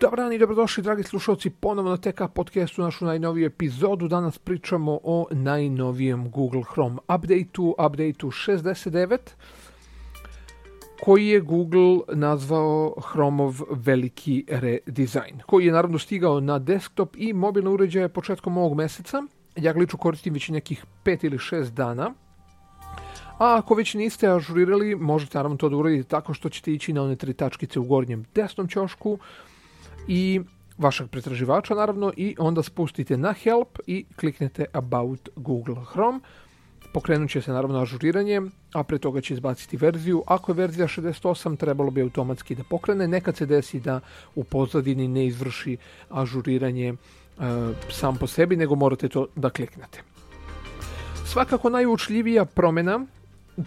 Dobar dan i dobrodošli, dragi slušalci, ponovo na TK podcastu, našu najnoviju epizodu. Danas pričamo o najnovijem Google Chrome updateu, updateu 69, koji je Google nazvao Chromeov veliki redizajn, koji je naravno stigao na desktop i mobilne uređaje početkom ovog meseca. Ja ga lično koristim već nekih 5 ili 6 dana. A ako već niste ažurirali, možete naravno to da uradite tako što ćete ići na one tri tačkice u gornjem desnom ćošku, i vašeg pretraživača naravno i onda spustite na help i kliknete about Google Chrome. Pokrenut će se naravno ažuriranje, a pre toga će izbaciti verziju. Ako je verzija 68, trebalo bi automatski da pokrene. Nekad se desi da u pozadini ne izvrši ažuriranje e, sam po sebi, nego morate to da kliknete. Svakako najučljivija promena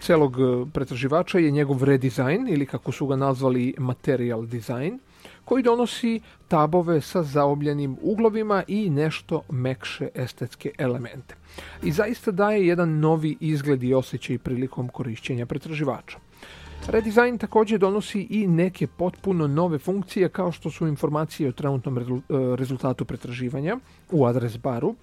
celog e, pretraživača je njegov redesign ili kako su ga nazvali material design koji donosi tabove sa zaobljenim uglovima i nešto mekše estetske elemente. I zaista daje jedan novi izgled i osjećaj prilikom korišćenja pretraživača. Redizajn takođe donosi i neke potpuno nove funkcije kao što su informacije o trenutnom e, rezultatu pretraživanja u adres baru,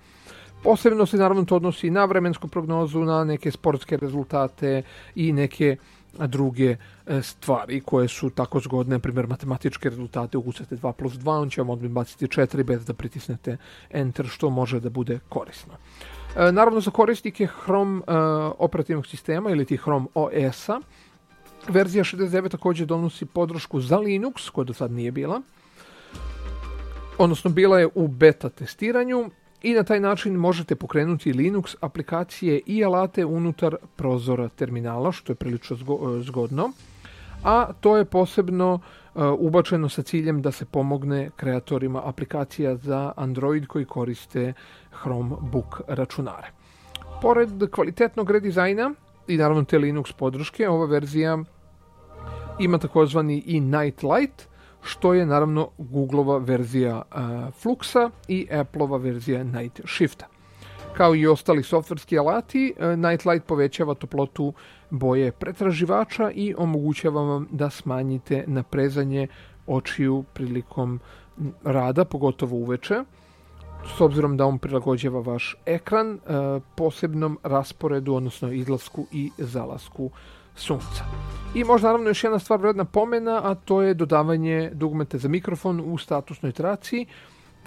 Posebno se naravno to odnosi na vremensku prognozu, na neke sportske rezultate i neke druge e, stvari koje su tako zgodne, na primjer matematičke rezultate, ukucate 2 plus 2, on će vam odmah 4 bez da pritisnete Enter, što može da bude korisno. E, naravno, za korisnike Chrome e, operativnog sistema ili ti Chrome OS-a, verzija 69 također donosi podršku za Linux, koja do sad nije bila, odnosno bila je u beta testiranju, i na taj način možete pokrenuti Linux aplikacije i alate unutar prozora terminala, što je prilično e, zgodno, a to je posebno e, ubačeno sa ciljem da se pomogne kreatorima aplikacija za Android koji koriste Chromebook računare. Pored kvalitetnog redizajna i naravno te Linux podrške, ova verzija ima takozvani i Nightlight, što je naravno Googleova verzija e, Fluxa i Appleova verzija Night Shifta. Kao i ostali softverski alati, e, Nightlight povećava toplotu boje pretraživača i omogućava vam da smanjite naprezanje očiju prilikom rada, pogotovo uveče. S obzirom da on prilagođava vaš ekran e, posebnom rasporedu, odnosno izlasku i zalasku sunca. I možda naravno još jedna stvar vredna pomena, a to je dodavanje dugmete za mikrofon u statusnoj traci,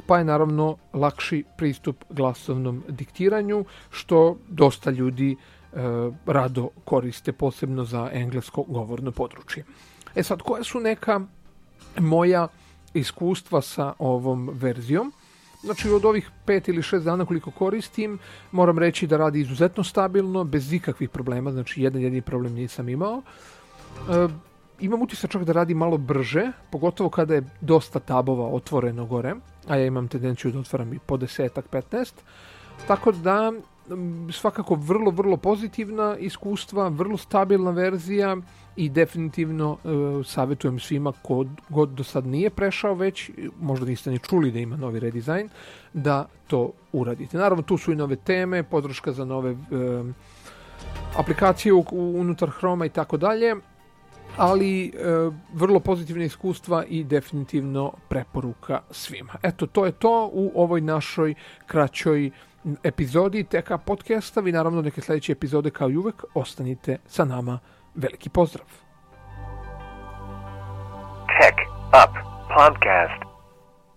pa je naravno lakši pristup glasovnom diktiranju, što dosta ljudi e, rado koriste, posebno za englesko govorno područje. E sad, koja su neka moja iskustva sa ovom verzijom? Znači, od ovih pet ili šest dana koliko koristim, moram reći da radi izuzetno stabilno, bez ikakvih problema, znači jedan jedini problem nisam imao. E, imam utisak čak da radi malo brže, pogotovo kada je dosta tabova otvoreno gore, a ja imam tendenciju da otvaram i po desetak, petnest. Tako da svakako vrlo, vrlo pozitivna iskustva, vrlo stabilna verzija i definitivno e, savjetujem svima ko god do sad nije prešao već, možda niste ni čuli da ima novi redizajn, da to uradite. Naravno tu su i nove teme, podrška za nove e, aplikacije unutar Hroma i tako dalje ali e, vrlo pozitivna iskustva i definitivno preporuka svima. Eto, to je to u ovoj našoj kraćoj epizodi TK podcasta. Vi naravno neke sledeće epizode kao i uvek ostanite sa nama. Veliki pozdrav! Tech Up Podcast